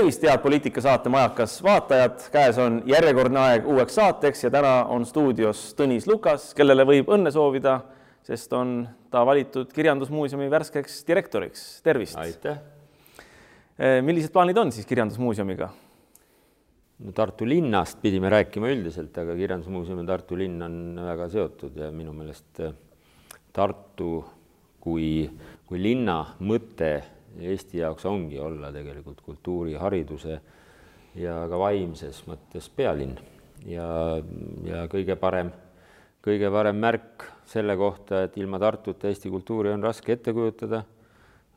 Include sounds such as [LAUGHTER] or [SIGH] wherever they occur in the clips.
tervist, head poliitikasaate Majakas vaatajad, käes on järjekordne aeg uueks saateks ja täna on stuudios Tõnis Lukas, kellele võib õnne soovida, sest on ta valitud Kirjandusmuuseumi värskeks direktoriks. tervist! aitäh! millised plaanid on siis Kirjandusmuuseumiga? no Tartu linnast pidime rääkima üldiselt, aga Kirjandusmuuseum ja Tartu linn on väga seotud ja minu meelest Tartu kui, kui linna mõte Eesti jaoks ongi olla tegelikult kultuuri, hariduse ja ka vaimses mõttes pealinn ja, ja kõige parem, kõige parem märk selle kohta, et ilma Tartuta Eesti kultuuri on raske ette kujutada,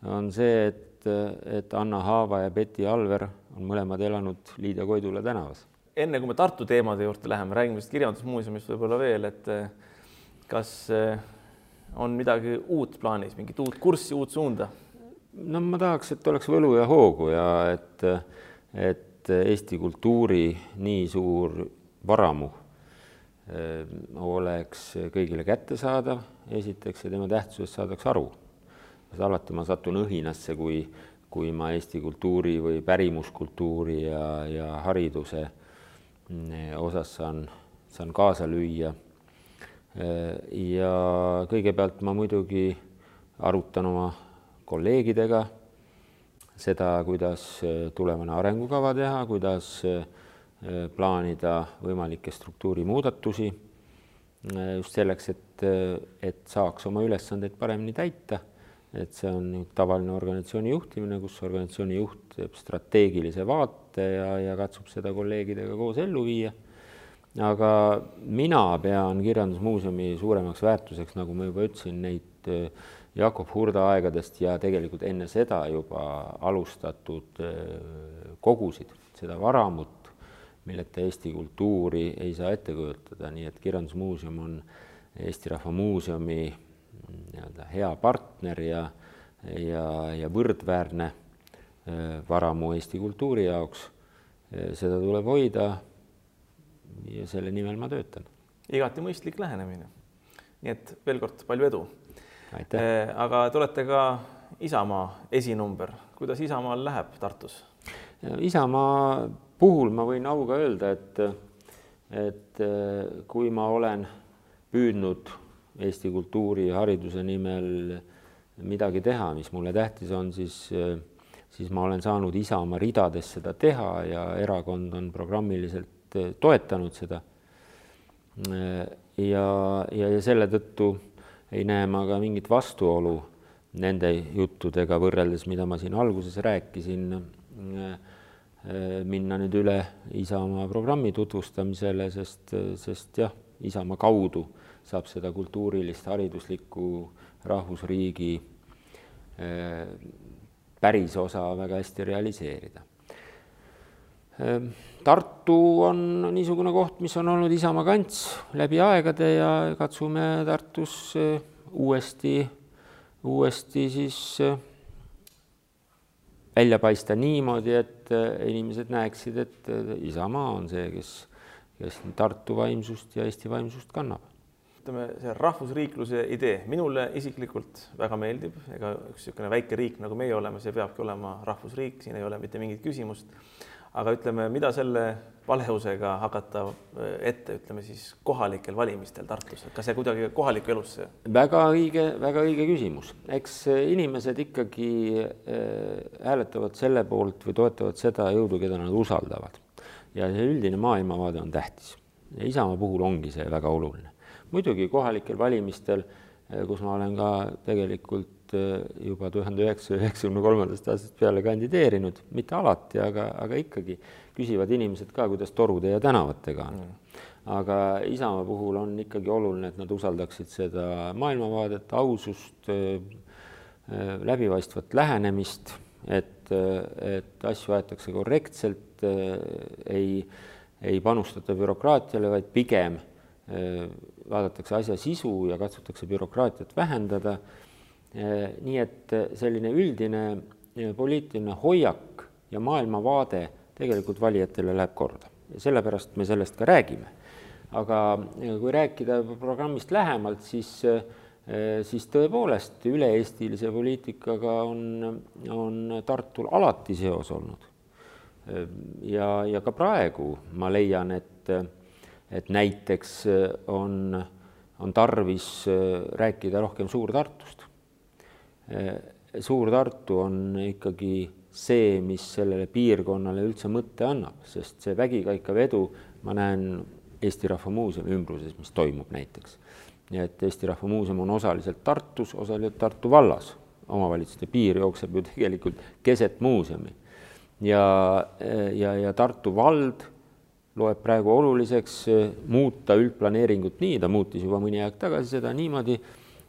on see, et, et Anna Haava ja Betty Alver on mõlemad elanud Liidia Koidula tänavas. enne kui me Tartu teemade juurde läheme, räägime vist Kirjandusmuuseumist võib-olla veel, et kas on midagi uut plaanis, mingit uut kurssi, uut suunda? No ma tahaks, et oleks võlu ja hoogu ja et, et Eesti kultuuri nii suur varamu eh, oleks kõigile kättesaadav, esiteks, ja tema tähtsusest saadaks aru. alati ma satun õhinasse, kui, kui ma Eesti kultuuri või pärimuskultuuri ja, ja hariduse mm, osas saan, saan kaasa lüüa. Eh, ja kõigepealt ma muidugi arutan oma kolleegidega seda, kuidas äh, tulevane arengukava teha, kuidas äh, plaanida võimalikke struktuurimuudatusi äh, just selleks, et, et saaks oma ülesandeid paremini täita. et see on tavaline organisatsiooni juhtimine, kus organisatsiooni juht teeb strateegilise vaate ja, ja katsub seda kolleegidega koos ellu viia. aga mina pean Kirjandusmuuseumi suuremaks väärtuseks, nagu ma juba ütlesin, neid Jakob Hurda aegadest ja tegelikult enne seda juba alustatud äh, kogusid, seda varamut, milleta Eesti kultuuri ei saa ette kujutada, nii et Kirjandusmuuseum on Eesti Rahva Muuseumi mm, nii-öelda hea partner ja, ja, ja võrdväärne äh, varamu Eesti kultuuri jaoks. Äh, seda tuleb hoida ja selle nimel ma töötan. igati mõistlik lähenemine. nii et veel kord palju edu aga te olete ka Isamaa esinumber, kuidas Isamaal läheb Tartus? Isamaa puhul ma võin auga öelda, et, et äh, kui ma olen püüdnud Eesti kultuuri ja hariduse nimel midagi teha, mis mulle tähtis on, siis, äh, siis ma olen saanud Isamaa ridades seda teha ja erakond on programmiliselt toetanud seda. ja, ja, ja selle tõttu ei näe ma ka mingit vastuolu nende juttudega võrreldes, mida ma siin alguses rääkisin, minna nüüd üle Isamaa programmi tutvustamisele, sest, sest jah, Isamaa kaudu saab seda kultuurilist, hariduslikku rahvusriigi pärisosa väga hästi realiseerida Tartu on niisugune koht, mis on olnud Isamaa kants läbi aegade ja katsume Tartus eh, uuesti, uuesti siis eh, välja paista niimoodi, et eh, inimesed näeksid, et Isamaa on see, kes, kes Tartu vaimsust ja Eesti vaimsust kannab. ütleme, see rahvusriikluse idee minule isiklikult väga meeldib, ega üks niisugune väike riik, nagu meie oleme, see peabki olema rahvusriik, siin ei ole mitte mingit küsimust aga ütleme, mida selle valeusega hakata äh, ette, ütleme siis kohalikel valimistel Tartus, et kas see kuidagi kohalikku elusse? väga õige, väga õige küsimus, eks äh, inimesed ikkagi äh, hääletavad selle poolt või toetavad seda jõudu, keda nad usaldavad. ja see üldine maailmavaade on tähtis. ja Isamaa puhul ongi see väga oluline. muidugi kohalikel valimistel, kus ma olen ka tegelikult Äh, juba tuhande üheksasaja üheksakümne kolmandast aastast peale kandideerinud, mitte alati, aga, aga ikkagi küsivad inimesed ka, kuidas Torutee ja tänavatega on. Mm.. aga Isamaa puhul on ikkagi oluline, et nad usaldaksid seda maailmavaadet, ausust, läbipaistvat lähenemist, et, et asju aetakse korrektselt, ei, ei panustata bürokraatiale, vaid pigem vaadatakse asja sisu ja katsutakse bürokraatiat vähendada. Äh, nii et äh, selline üldine äh, poliitiline hoiak ja maailmavaade tegelikult valijatele läheb korda sellepärast me sellest ka räägime. aga kui rääkida programmist lähemalt, siis, siis tõepoolest üle-eestilise poliitikaga on, on Tartul alati seos olnud. ja, ja ka praegu ma leian, et, et näiteks on, on tarvis rääkida rohkem Suur-Tartust. Suur-Tartu on ikkagi see, mis sellele piirkonnale üldse mõtte annab, sest see vägikaikavedu, ma näen Eesti Rahva Muuseumi ümbruses, mis toimub näiteks. nii et Eesti Rahva Muuseum on osaliselt Tartus, osaliselt Tartu vallas, omavalitsuste piir jookseb ju tegelikult keset muuseumi. ja, ja, ja Tartu vald loeb praegu oluliseks muuta üldplaneeringut nii, ta muutis juba mõni aeg tagasi seda niimoodi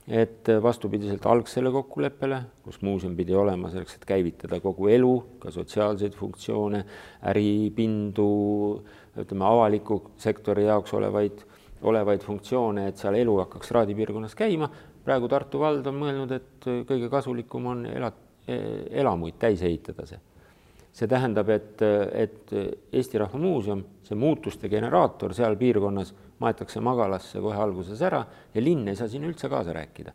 et vastupidiselt algsele kokkuleppele, kus muuseum pidi olema selleks, et käivitada kogu elu, ka sotsiaalseid funktsioone, äripindu, ütleme, avaliku sektori jaoks olevaid, olevaid funktsioone, et seal elu hakkaks Raadi piirkonnas käima. praegu Tartu vald on mõelnud, et kõige kasulikum on ela-, elamuid täis ehitada see. see tähendab, et, et Eesti Rahva Muuseum, see muutuste generaator seal piirkonnas maetakse magalasse kohe alguses ära ja linn ei saa siin üldse kaasa rääkida.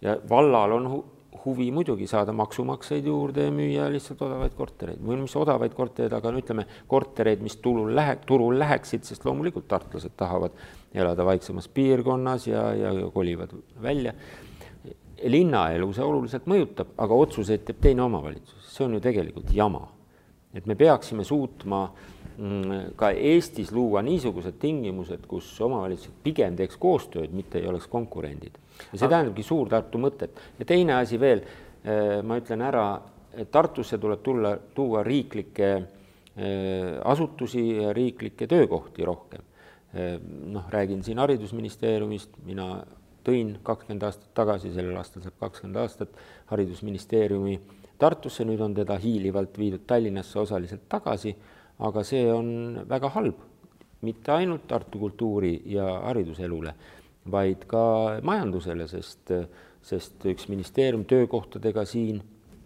ja vallal on hu huvi muidugi saada maksumaksjaid juurde ja müüa lihtsalt odavaid kortereid või mis odavaid kortereid, aga no ütleme, kortereid, mis tulul lähe-, turul läheksid, sest loomulikult tartlased tahavad elada vaiksemas piirkonnas ja, ja, ja kolivad välja. linnaelu see oluliselt mõjutab, aga otsuseid teeb teine omavalitsus, see on ju tegelikult jama. Et me peaksime suutma Mm, ka Eestis luua niisugused tingimused, kus omavalitsused pigem teeks koostööd, mitte ei oleks konkurendid. ja see tähendabki Suur-Tartu mõtet. ja teine asi veel, äh, ma ütlen ära, et Tartusse tuleb tulla, tuua riiklikke äh, asutusi ja riiklikke töökohti rohkem. Äh, noh, räägin siin Haridusministeeriumist, mina tõin kakskümmend aastat tagasi, sellel aastal saab kakskümmend aastat, Haridusministeeriumi Tartusse, nüüd on teda hiilivalt viidud Tallinnasse osaliselt tagasi aga see on väga halb, mitte ainult Tartu kultuuri ja hariduselule, vaid ka majandusele, sest, sest üks ministeerium töökohtadega siin,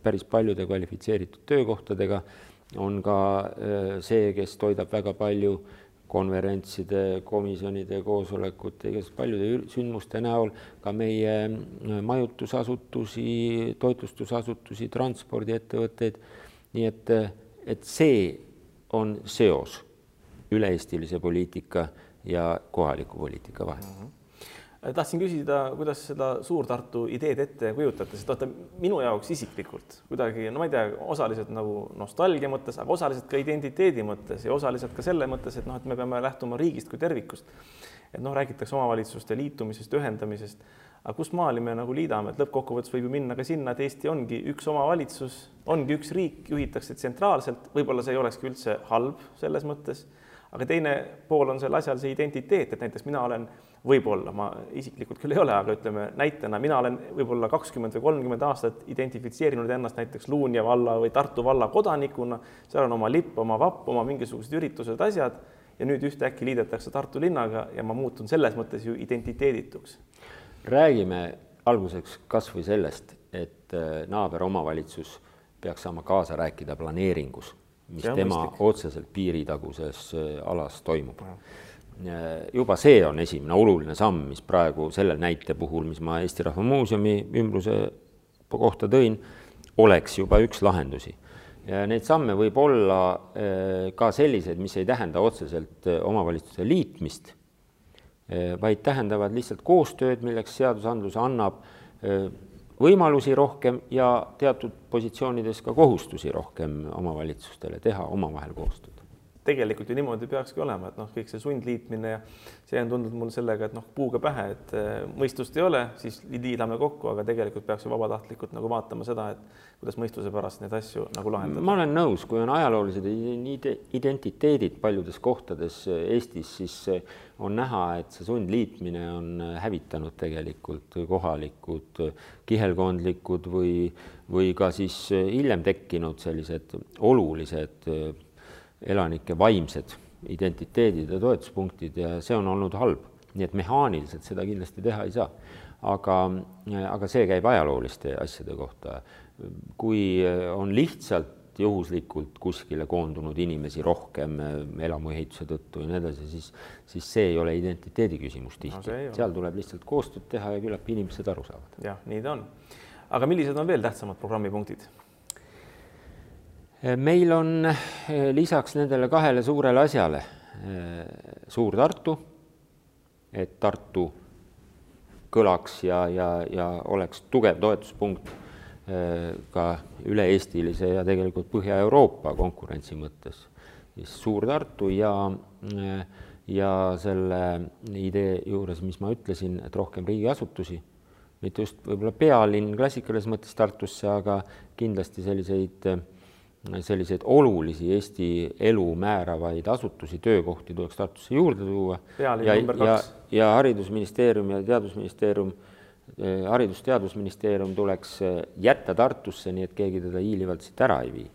päris paljude kvalifitseeritud töökohtadega, on ka äh, see, kes toidab väga palju konverentside, komisjonide, koosolekute, igasuguse paljude sündmuste näol ka meie äh, majutusasutusi, toitlustusasutusi, transpordiettevõtteid. nii et, et see on seos üle-eestilise poliitika ja kohaliku poliitika vahel mm. -hmm tahtsin küsida, kuidas seda Suur-Tartu ideed ette kujutate, sest vaata minu jaoks isiklikult kuidagi, no ma ei tea, osaliselt nagu nostalgia mõttes, aga osaliselt ka identiteedi mõttes ja osaliselt ka selle mõttes, et noh, et me peame lähtuma riigist kui tervikust. et noh, räägitakse omavalitsuste liitumisest, ühendamisest aga kus maali me nagu liidame, et lõppkokkuvõttes võib ju minna ka sinna, et Eesti ongi üks omavalitsus, ongi üks riik, juhitakse tsentraalselt, võib-olla see ei olekski üldse halb selles mõttes, aga teine pool on sel asjal see identiteet, et näiteks mina olen võib-olla, ma isiklikult küll ei ole, aga ütleme näitena, mina olen võib-olla kakskümmend või kolmkümmend aastat identifitseerinud ennast näiteks Luunja valla või Tartu valla kodanikuna, seal on oma lipp, oma vapp, oma mingisugused üritused, asjad ja nüüd ühtäkki liidetakse Tartu linnaga ja ma muutun selles mõttes ju identiteedituks räägime alguseks kas või sellest, et äh, naaberomavalitsus peaks saama kaasa rääkida planeeringus, mis tema mõistlik. otseselt piiritaguses äh, alas toimub. Äh, juba see on esimene oluline samm, mis praegu selle näite puhul, mis ma Eesti Rahva Muuseumi ümbruse kohta tõin, oleks juba üks lahendusi. ja neid samme võib olla ka selliseid, mis ei tähenda otseselt omavalitsuse liitmist vaid tähendavad lihtsalt koostööd, milleks seadusandlus annab võimalusi rohkem ja teatud positsioonides ka kohustusi rohkem omavalitsustele teha omavahel koostööd tegelikult ju niimoodi peakski olema, et noh, kõik see sundliitmine ja see on tundunud mul sellega, et noh, puuga pähe, et eh, mõistust ei ole, siis liidame kokku, aga tegelikult peaks ju vabatahtlikult nagu vaatama seda, et kuidas mõistuse pärast neid asju nagu lahendada. ma olen nõus, kui on ajaloolised identiteedid paljudes kohtades Eestis, siis on näha, et see sundliitmine on hävitanud tegelikult kohalikud kihelkondlikud või, või ka siis hiljem tekkinud sellised olulised elanike vaimsed identiteedid ja toetuspunktid ja see on olnud halb. nii et mehaaniliselt seda kindlasti teha ei saa. aga, aga see käib ajalooliste asjade kohta. kui on lihtsalt juhuslikult kuskile koondunud inimesi rohkem elamuehituse tõttu ja nii edasi, siis, siis see ei ole identiteedi küsimus tihti no,. seal tuleb lihtsalt koostööd teha ja küllap inimesed aru saavad. jah, nii ta on. aga millised on veel tähtsamad programmipunktid? Meil on lisaks nendele kahele suurele asjale Suur Tartu, et Tartu kõlaks ja, ja, ja oleks tugev toetuspunkt ka üle-eestilise ja tegelikult Põhja-Euroopa konkurentsi mõttes, siis Suur-Tartu ja, ja selle idee juures, mis ma ütlesin, et rohkem riigiasutusi, mitte just võib-olla pealinn klassikalises mõttes Tartusse, aga kindlasti selliseid, selliseid olulisi Eesti elu määravaid asutusi, töökohti tuleks Tartusse juurde tuua. ja, ja, ja Haridusministeerium ja Teadusministeerium Äh, haridus-teadusministeerium tuleks äh, jätta Tartusse, nii et keegi teda hiilivalt siit ära ei vii.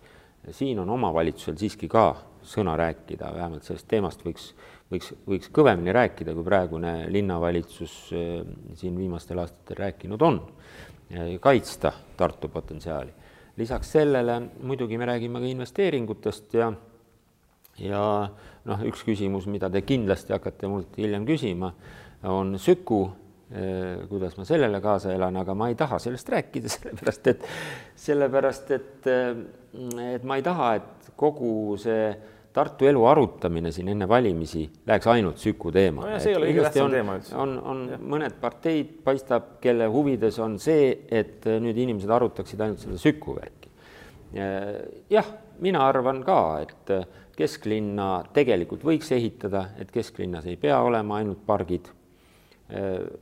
siin on omavalitsusel siiski ka sõna rääkida, vähemalt sellest teemast võiks, võiks, võiks kõvemini rääkida, kui praegune linnavalitsus äh, siin viimastel aastatel rääkinud on. kaitsta Tartu potentsiaali. Lisaks sellele muidugi me räägime ka investeeringutest ja ja noh, üks küsimus, mida te kindlasti hakkate mult hiljem küsima, on Süku Äh, kuidas ma sellele kaasa elan, aga ma ei taha sellest rääkida, [LAUGHS] sellepärast et, sellepärast et, äh, et ma ei taha, et kogu see Tartu elu arutamine siin enne valimisi läheks ainult Süku teema no. see ei ole kõige tähtsam teema üldse. on, on ja. mõned parteid, paistab, kelle huvides on see, et nüüd inimesed arutaksid ainult seda Süku värki. jah, mina arvan ka, et kesklinna tegelikult võiks ehitada, et kesklinnas ei pea olema ainult pargid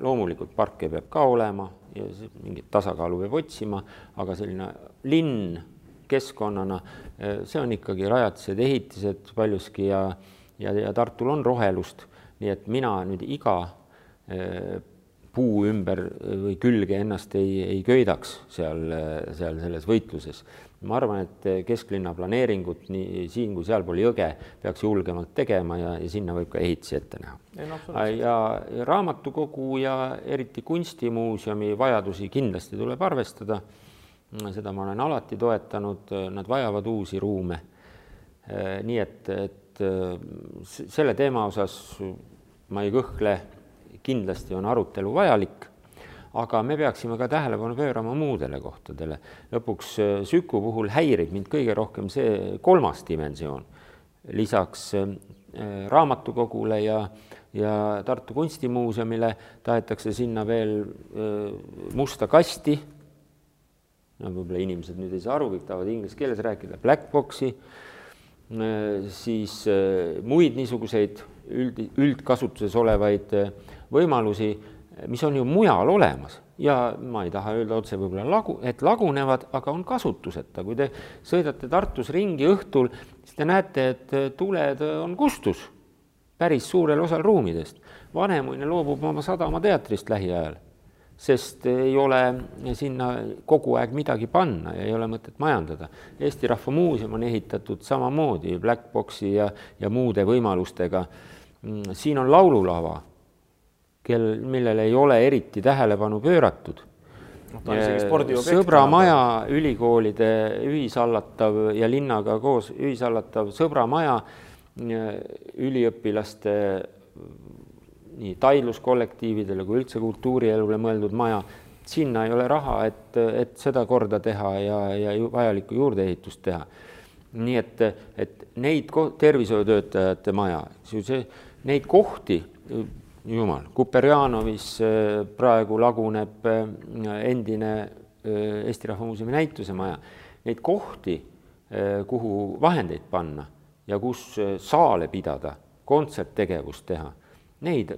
loomulikult parke peab ka olema ja mingit tasakaalu peab otsima, aga selline linn keskkonnana, see on ikkagi rajatised, ehitised paljuski ja, ja, ja Tartul on rohelust, nii et mina nüüd iga äh, puu ümber või külge ennast ei, ei köidaks seal, seal selles võitluses ma arvan, et kesklinna planeeringut nii siin kui sealpool jõge peaks julgemalt tegema ja, ja sinna võib ka ehitisi ette näha. No, ja raamatukogu ja eriti kunstimuuseumi vajadusi kindlasti tuleb arvestada. Seda ma olen alati toetanud, nad vajavad uusi ruume. nii et, et selle teema osas ma ei kõhkle, kindlasti on arutelu vajalik aga me peaksime ka tähelepanu pöörama muudele kohtadele. lõpuks äh, Süku puhul häirib mind kõige rohkem see kolmas dimensioon. lisaks äh, raamatukogule ja, ja Tartu Kunstimuuseumile tahetakse sinna veel äh, musta kasti, no võib-olla inimesed nüüd ei saa aru, kõik tahavad inglise keeles rääkida, black box'i, siis muid niisuguseid üld, üldkasutuses olevaid võimalusi mis on ju mujal olemas ja ma ei taha öelda otse võib-olla lagu, et lagunevad, aga on kasutuseta. kui te sõidate Tartus ringi õhtul, siis te näete, et tuled on kustus päris suurel osal ruumidest. Vanemuine loobub oma Sadama teatrist lähiajal, sest ei ole sinna kogu aeg midagi panna ja ei ole mõtet majandada. Eesti Rahva Muuseum on ehitatud samamoodi Black Boxi ja, ja muude võimalustega. siin on laululava kel, millele ei ole eriti tähelepanu pööratud no,. Sõbra maja, ülikoolide ühishallatav ja linnaga koos ühishallatav Sõbra maja, üliõpilaste nii taidluskollektiividele kui üldse kultuurielule mõeldud maja, sinna ei ole raha, et, et seda korda teha ja, ja vajalikku juurdeehitust teha. nii et, et neid tervishoiutöötajate maja, see, neid kohti jumal, Kuperjanovis äh, praegu laguneb äh, endine äh, Eesti Rahva Muuseumi näitusemaja. Neid kohti, kuhu vahendeid panna ja kus saale pidada, kontserttegevust teha, neid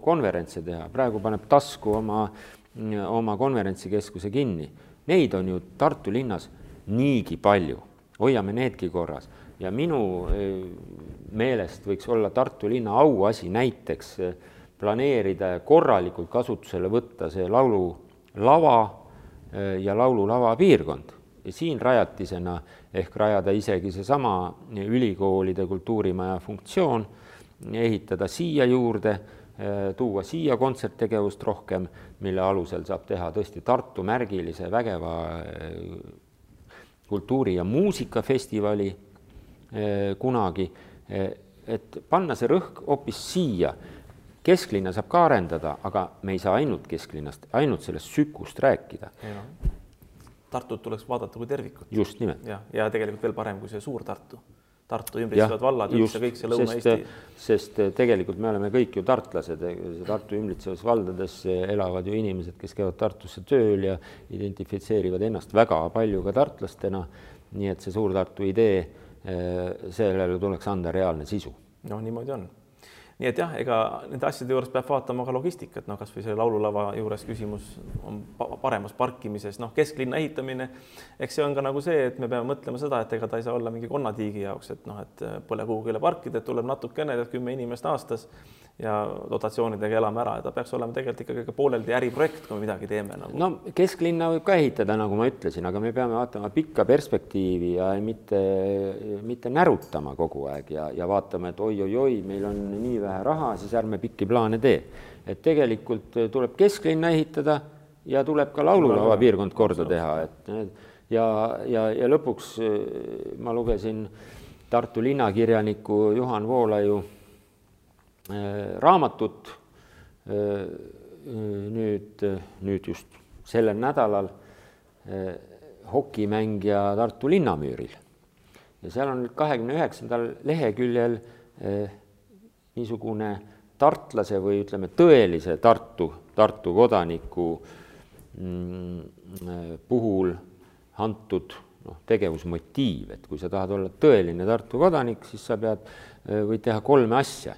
konverentse teha, praegu paneb tasku oma, oma konverentsikeskuse kinni. Neid on ju Tartu linnas niigi palju, hoiame needki korras ja minu meelest võiks olla Tartu linna auasi näiteks äh, planeerida ja korralikult kasutusele võtta see laululava eh, ja laululava piirkond. siin rajatisena ehk rajada isegi seesama ülikoolide kultuurimaja funktsioon, ehitada siia juurde, eh, tuua siia kontserttegevust rohkem, mille alusel saab teha tõesti Tartu märgilise vägeva eh, kultuuri- ja muusikafestivali kunagi, et panna see rõhk hoopis siia kesklinna saab ka arendada, aga me ei saa ainult kesklinnast, ainult sellest sükust rääkida. Tartut tuleks vaadata kui tervikut. just nimelt. jah, ja tegelikult veel parem kui see suur Tartu. Ümbritsevad vallad, üldse kõik see Lõuna-Eesti. sest tegelikult me oleme kõik ju tartlased, Tartu ümbritsevas valdades elavad ju inimesed, kes käivad Tartusse tööl ja identifitseerivad ennast väga palju ka tartlastena. nii et see Suur-Tartu idee, sellele tuleks anda reaalne sisu. noh, niimoodi on nii et jah, ega nende asjade juures peab vaatama ka logistikat, noh, kasvõi selle laululava juures küsimus on paremas parkimises, noh, kesklinna ehitamine. eks see on ka nagu see, et me peame mõtlema seda, et ega ta ei saa olla mingi konnatiigi jaoks, et noh, et pole kuhugile parkida, et tuleb natukene, kümme inimest aastas ja dotatsioonidega elame ära ja ta peaks olema tegelikult ikkagi pooleldi äriprojekt, kui me midagi teeme nagu. no kesklinna võib ka ehitada, nagu ma ütlesin, aga me peame vaatama pikka perspektiivi ja mitte, mitte närutama kogu aeg ja, ja vaatama, et oi-oi-oi, meil on nii vähe raha, siis ärme pikki plaane tee. et tegelikult tuleb kesklinna ehitada ja tuleb ka laululava piirkond korda teha, et ja, ja, ja lõpuks ma lugesin Tartu linnakirjaniku Juhan Voolaiu Äh, raamatut äh, nüüd, nüüd just sellel nädalal äh, hokimängija Tartu linnamüüril. ja seal on kahekümne üheksandal leheküljel niisugune tartlase või ütleme, tõelise Tartu, Tartu kodaniku mm, puhul antud noh, tegevusmotiiv, et kui sa tahad olla tõeline Tartu kodanik, siis sa pead, võid teha kolme asja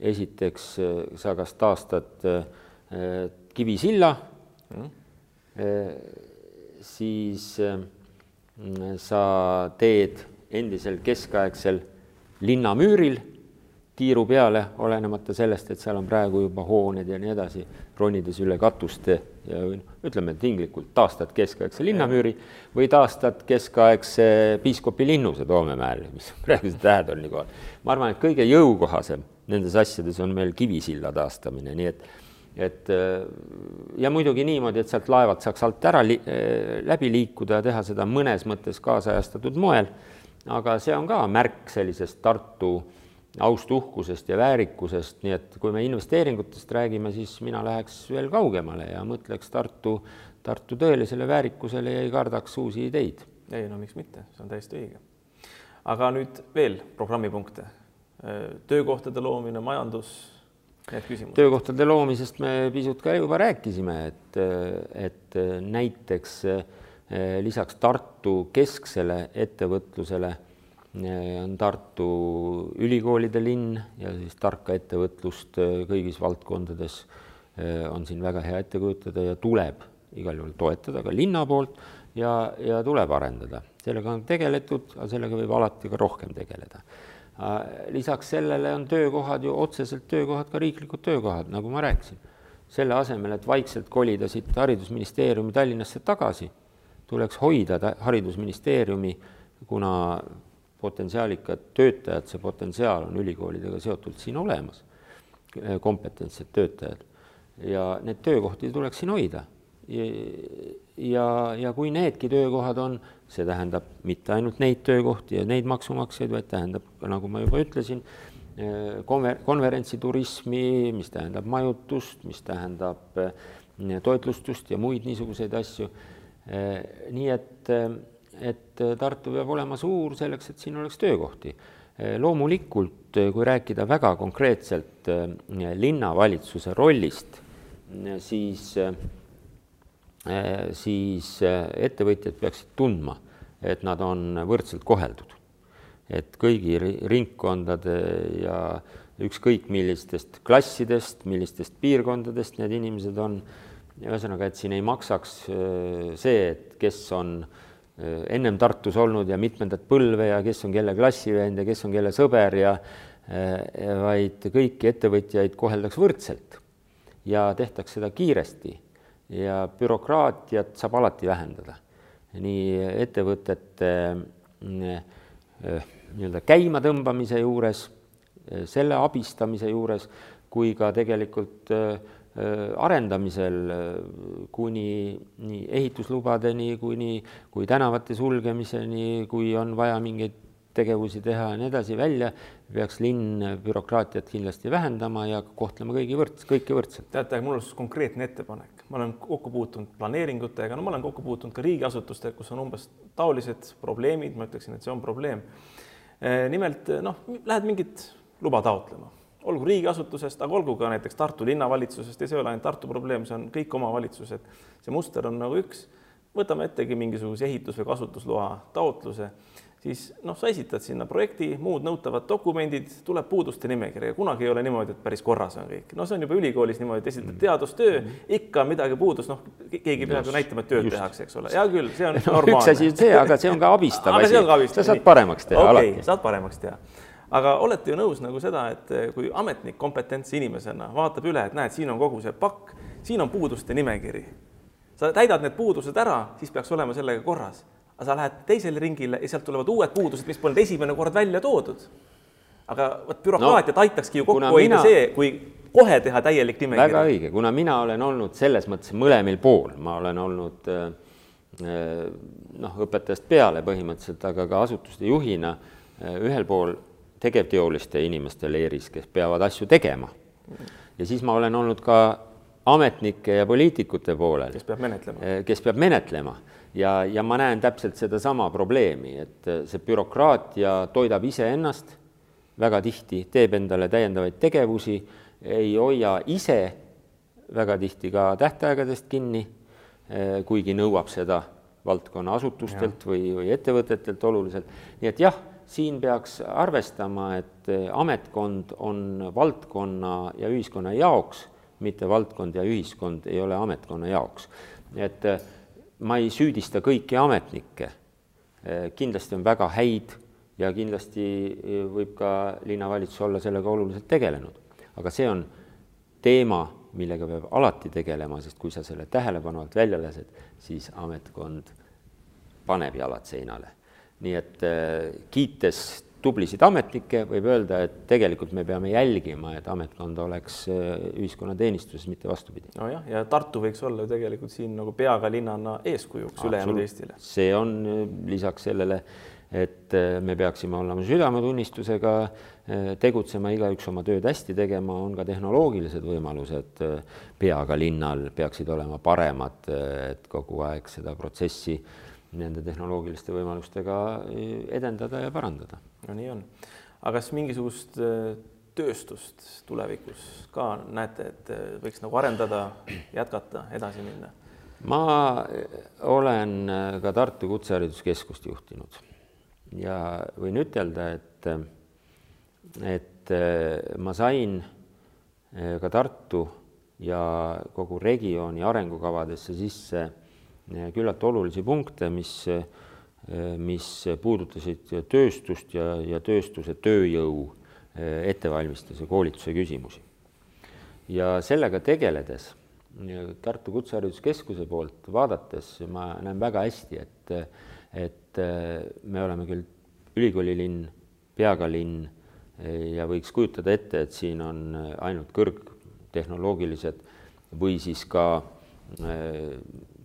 esiteks sa kas taastad äh, Kivisilla mm., siis äh, sa teed endisel keskaegsel linnamüüril tiiru peale, olenemata sellest, et seal on praegu juba hooned ja nii edasi, ronides üle katuste ja ütleme tinglikult, taastad keskaegse linnamüüri või taastad keskaegse piiskopi linnuse Toomemäel, mis [LAUGHS] praegused tähed on nii kohal. ma arvan, et kõige jõukohasem nendes asjades on meil Kivisilla taastamine, nii et et ja muidugi niimoodi, et sealt laevad saaks alt ära li läbi liikuda ja teha seda mõnes mõttes kaasajastatud moel, aga see on ka märk sellisest Tartu aust uhkusest ja väärikusest, nii et kui me investeeringutest räägime, siis mina läheks veel kaugemale ja mõtleks Tartu, Tartu tõelisele väärikusele ja ei kardaks uusi ideid. ei no miks mitte, see on täiesti õige. aga nüüd veel programmipunkte töökohtade loomine, majandus, need küsimused? töökohtade loomisest me pisut ka juba rääkisime, et, et näiteks eh, lisaks Tartu kesksele ettevõtlusele eh, on Tartu ülikoolide linn ja siis tarka ettevõtlust eh, kõigis valdkondades on siin väga hea ette kujutada ja tuleb igal juhul toetada ka linna poolt ja, ja tuleb arendada. sellega on tegeletud, aga sellega võib alati ka rohkem tegeleda lisaks sellele on töökohad ju otseselt töökohad, ka riiklikud töökohad, nagu ma rääkisin. selle asemel, et vaikselt kolida siit Haridusministeeriumi Tallinnasse tagasi, tuleks hoida Haridusministeeriumi, kuna potentsiaalikad töötajad, see potentsiaal on ülikoolidega seotult siin olemas, kompetentsed töötajad. ja neid töökohti tuleks siin hoida ja, ja kui needki töökohad on, see tähendab mitte ainult neid töökohti ja neid maksumaksjaid, vaid tähendab, nagu ma juba ütlesin, eh, konver-, konverentsiturismi, mis tähendab majutust, mis tähendab eh, toitlustust ja muid niisuguseid asju. Eh, nii et, et Tartu peab olema suur selleks, et siin oleks töökohti. loomulikult, kui rääkida väga konkreetselt linnavalitsuse rollist, siis Äh, siis äh, ettevõtjad peaksid tundma, et nad on võrdselt koheldud. et kõigi ringkondade ja ükskõik millistest klassidest, millistest piirkondadest need inimesed on, ühesõnaga, et siin ei maksaks äh, see, et kes on ennem Tartus olnud ja mitmendat põlve ja kes on kelle klassivend ja kes on kelle sõber ja vaid kõiki ettevõtjaid koheldaks võrdselt ja tehtaks seda kiiresti ja bürokraatiat saab alati vähendada. nii ettevõtete eh, nii-öelda käimatõmbamise juures, eh, selle abistamise juures, kui ka tegelikult eh, arendamisel kuni nii ehituslubadeni, kuni, kui tänavate sulgemiseni, kui on vaja mingeid tegevusi teha ja nii edasi, välja peaks linn bürokraatiat kindlasti vähendama ja kohtlema kõigi võrds-, kõiki võrdselt. teate, mul on konkreetne ettepanek ma olen kokku puutunud planeeringutega, no ma olen kokku puutunud ka riigiasutustega, kus on umbes taolised probleemid, ma ütleksin, et see on probleem. nimelt noh, lähed mingit luba taotlema, olgu riigiasutusest, aga olgu ka näiteks Tartu linnavalitsusest ja see ei ole ainult Tartu probleem, see on kõik omavalitsused. see muster on nagu üks, võtame ettegi mingisuguse ehitus- või kasutusloa taotluse siis noh, sa esitad sinna projekti, muud nõutavad dokumendid, tuleb puuduste nimekiri ja kunagi ei ole niimoodi, et päris korras on kõik. no see on juba ülikoolis niimoodi, et esitad mm. teadustöö, ikka midagi puudus, noh, keegi peab ju näitama, et tööd just. tehakse, eks ole, hea küll, see on [LAUGHS] no, normaalne. üks asi on see, aga see on ka [LAUGHS] abistav asi. sa saad paremaks teha okay, alati. saad paremaks teha aga olete ju nõus nagu seda, et kui ametnik kompetentse inimesena vaatab üle, et näed, siin on kogu see pakk, siin on puuduste nimekiri. sa täidad need puudused ära, siis peaks olema sellega korras aga sa lähed teisele ringile ja sealt tulevad uued puudused, mis polnud esimene kord välja toodud. aga vot bürokraatiat no, aitakski ju kokku hoida mina... see, kui kohe teha täielik nimekiri. väga õige, kuna mina olen olnud selles mõttes mõlemil pool, ma olen olnud äh, äh, noh, õpetajast peale põhimõtteliselt, aga ka asutuste juhina äh, ühel pool tegevteoliste inimeste leeris, kes peavad asju tegema. ja siis ma olen olnud ka ametnike ja poliitikute poolel. kes peab menetlema. kes peab menetlema ja, ja ma näen täpselt sedasama probleemi, et äh, see bürokraatia toidab iseennast väga tihti, teeb endale täiendavaid tegevusi, ei hoia ise väga tihti ka tähtaegadest kinni, äh, kuigi nõuab seda valdkonna asutustelt ja. või, või ettevõtetelt oluliselt. nii et jah, siin peaks arvestama, et äh, ametkond on valdkonna ja ühiskonna jaoks, mitte valdkond ja ühiskond ei ole ametkonna jaoks. et ma ei süüdista kõiki ametnikke, eh, kindlasti on väga häid ja kindlasti eh, võib ka linnavalitsus olla sellega oluliselt tegelenud. aga see on teema, millega peab alati tegelema, sest kui sa selle tähelepanu alt välja lased, siis ametkond paneb jalad seinale. nii et eh, kiites tublisid ametnikke, võib öelda, et tegelikult me peame jälgima, et ametkond oleks äh, ühiskonna teenistuses, mitte vastupidi. nojah, ja Tartu võiks olla ju tegelikult siin nagu peaga linnana eeskujuks ülejäänud Eestile. see on äh, lisaks sellele, et äh, me peaksime olema südametunnistusega, tegutsema, igaüks oma tööd hästi tegema, on ka tehnoloogilised võimalused peaga linnal peaksid olema paremad, et kogu aeg seda protsessi nende tehnoloogiliste võimalustega edendada ja parandada no nii on. aga kas mingisugust äh, tööstust tulevikus ka näete, et äh, võiks nagu arendada, jätkata, edasi minna? ma äh, olen ka Tartu Kutsehariduskeskust juhtinud ja võin ütelda, et, et ma sain ka Tartu ja kogu regiooni arengukavadesse sisse küllalt olulisi punkte, mis mis puudutasid tööstust ja, ja tööstuse tööjõu eh, ettevalmistuse, koolituse küsimusi. ja sellega tegeledes Tartu Kutsehariduskeskuse poolt vaadates ma näen väga hästi, et, et me oleme küll ülikoolilinn, peaga linn ja võiks kujutada ette, et siin on ainult kõrgtehnoloogilised või siis ka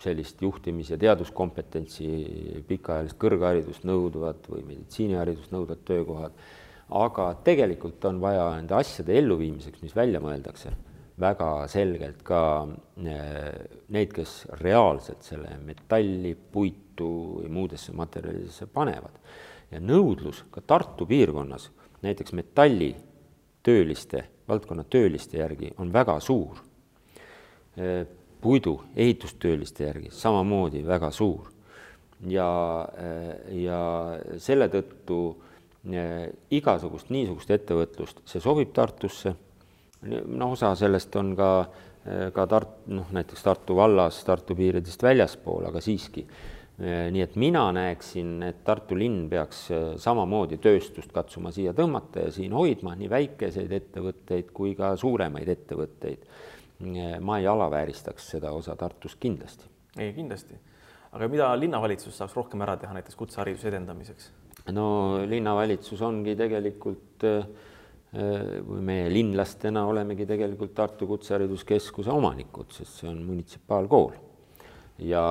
sellist juhtimis- ja teaduskompetentsi, pikaajalist kõrgharidust nõudvad või meditsiiniharidust nõudvad töökohad, aga tegelikult on vaja nende asjade elluviimiseks, mis välja mõeldakse, väga selgelt ka eh, neid, kes reaalselt selle metalli, puitu või muudesse materjalidesse panevad. ja nõudlus ka Tartu piirkonnas näiteks metallitööliste, valdkonna tööliste järgi on väga suur eh, puidu ehitustööliste järgi samamoodi väga suur. ja, ja selle tõttu eh, igasugust niisugust ettevõtlust, see sobib Tartusse, noh, osa sellest on ka, eh, ka Tart-, noh näiteks Tartu vallas, Tartu piiridest väljaspool, aga siiski. Eh, nii et mina näeksin, et Tartu linn peaks samamoodi tööstust katsuma siia tõmmata ja siin hoidma, nii väikeseid ettevõtteid kui ka suuremaid ettevõtteid ma ei alavääristaks seda osa Tartust kindlasti. ei, kindlasti. aga mida linnavalitsus saaks rohkem ära teha näiteks kutsehariduse edendamiseks? no linnavalitsus ongi tegelikult või meie linlastena olemegi tegelikult Tartu Kutsehariduskeskuse omanikud, sest see on munitsipaalkool. ja,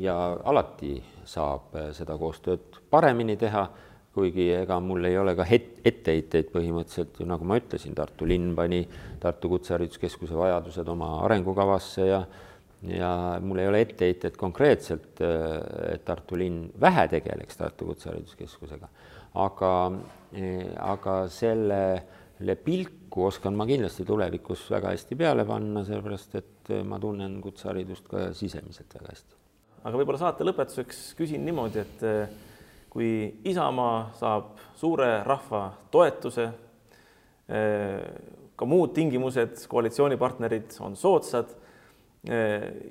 ja alati saab seda koostööd paremini teha kuigi ega mul ei ole ka het-, etteheiteid põhimõtteliselt ju nagu ma ütlesin, Tartu linn pani Tartu Kutsehariduskeskuse vajadused oma arengukavasse ja ja mul ei ole etteheitet konkreetselt, et Tartu linn vähe tegeleks Tartu Kutsehariduskeskusega, aga, aga sellele pilku oskan ma kindlasti tulevikus väga hästi peale panna, sellepärast et ma tunnen kutseharidust ka sisemiselt väga hästi. aga võib-olla saate lõpetuseks küsin niimoodi, et kui Isamaa saab suure rahva toetuse, ka muud tingimused, koalitsioonipartnerid on soodsad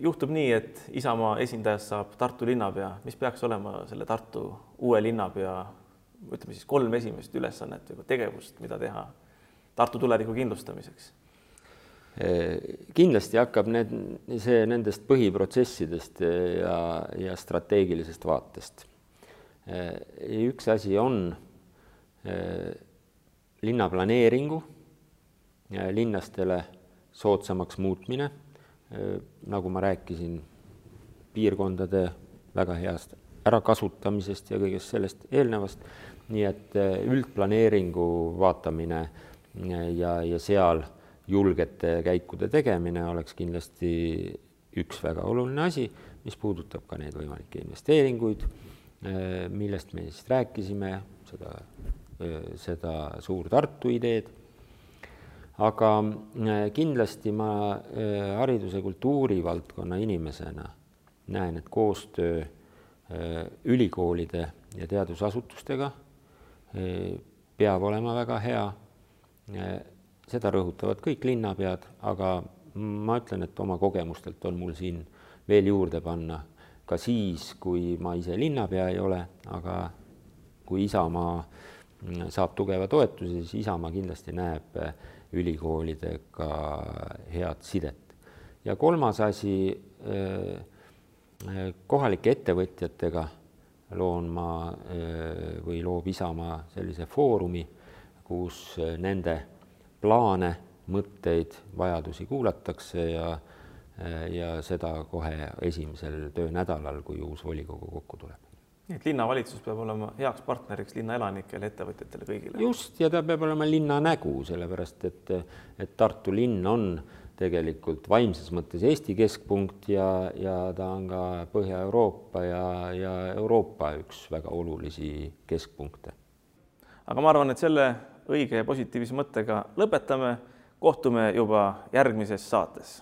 juhtub nii, et Isamaa esindajast saab Tartu linnapea, mis peaks olema selle Tartu uue linnapea, ütleme siis kolm esimest ülesannet või tegevust, mida teha Tartu tuleviku kindlustamiseks? kindlasti hakkab need, see nendest põhiprotsessidest ja, ja strateegilisest vaatest. Üks asi on linnaplaneeringu linnastele soodsamaks muutmine Äh, nagu ma rääkisin, piirkondade väga heast ärakasutamisest ja kõigest sellest eelnevast. nii et äh, üldplaneeringu vaatamine äh, ja, ja seal julgete käikude tegemine oleks kindlasti üks väga oluline asi, mis puudutab ka neid võimalikke investeeringuid, millest me siis rääkisime, seda, seda Suur-Tartu ideed aga äh, kindlasti ma äh, hariduse kultuuri valdkonna inimesena näen, et koostöö äh, ülikoolide ja teadusasutustega peab olema väga hea. seda rõhutavad kõik linnapead, aga ma ütlen, et oma kogemustelt on mul siin veel juurde panna ka siis, kui ma ise linnapea ei ole, aga kui Isamaa saab tugeva toetuse, siis Isamaa kindlasti näeb ülikoolidega head sidet. ja kolmas asi, äh, äh, kohalike ettevõtjatega loon ma või loob Isamaa sellise foorumi, kus nende plaane, mõtteid, vajadusi kuulatakse ja ja seda kohe esimesel töönädalal, kui uus volikogu kokku tuleb nii et linnavalitsus peab olema heaks partneriks linnaelanikele, ettevõtjatele, kõigile. just, ja ta peab olema linna nägu, sellepärast et, et Tartu linn on tegelikult vaimses mõttes Eesti keskpunkt ja, ja ta on ka Põhja-Euroopa ja, ja Euroopa üks väga olulisi keskpunkte. aga ma arvan, et selle õige ja positiivse mõttega lõpetame. kohtume juba järgmises saates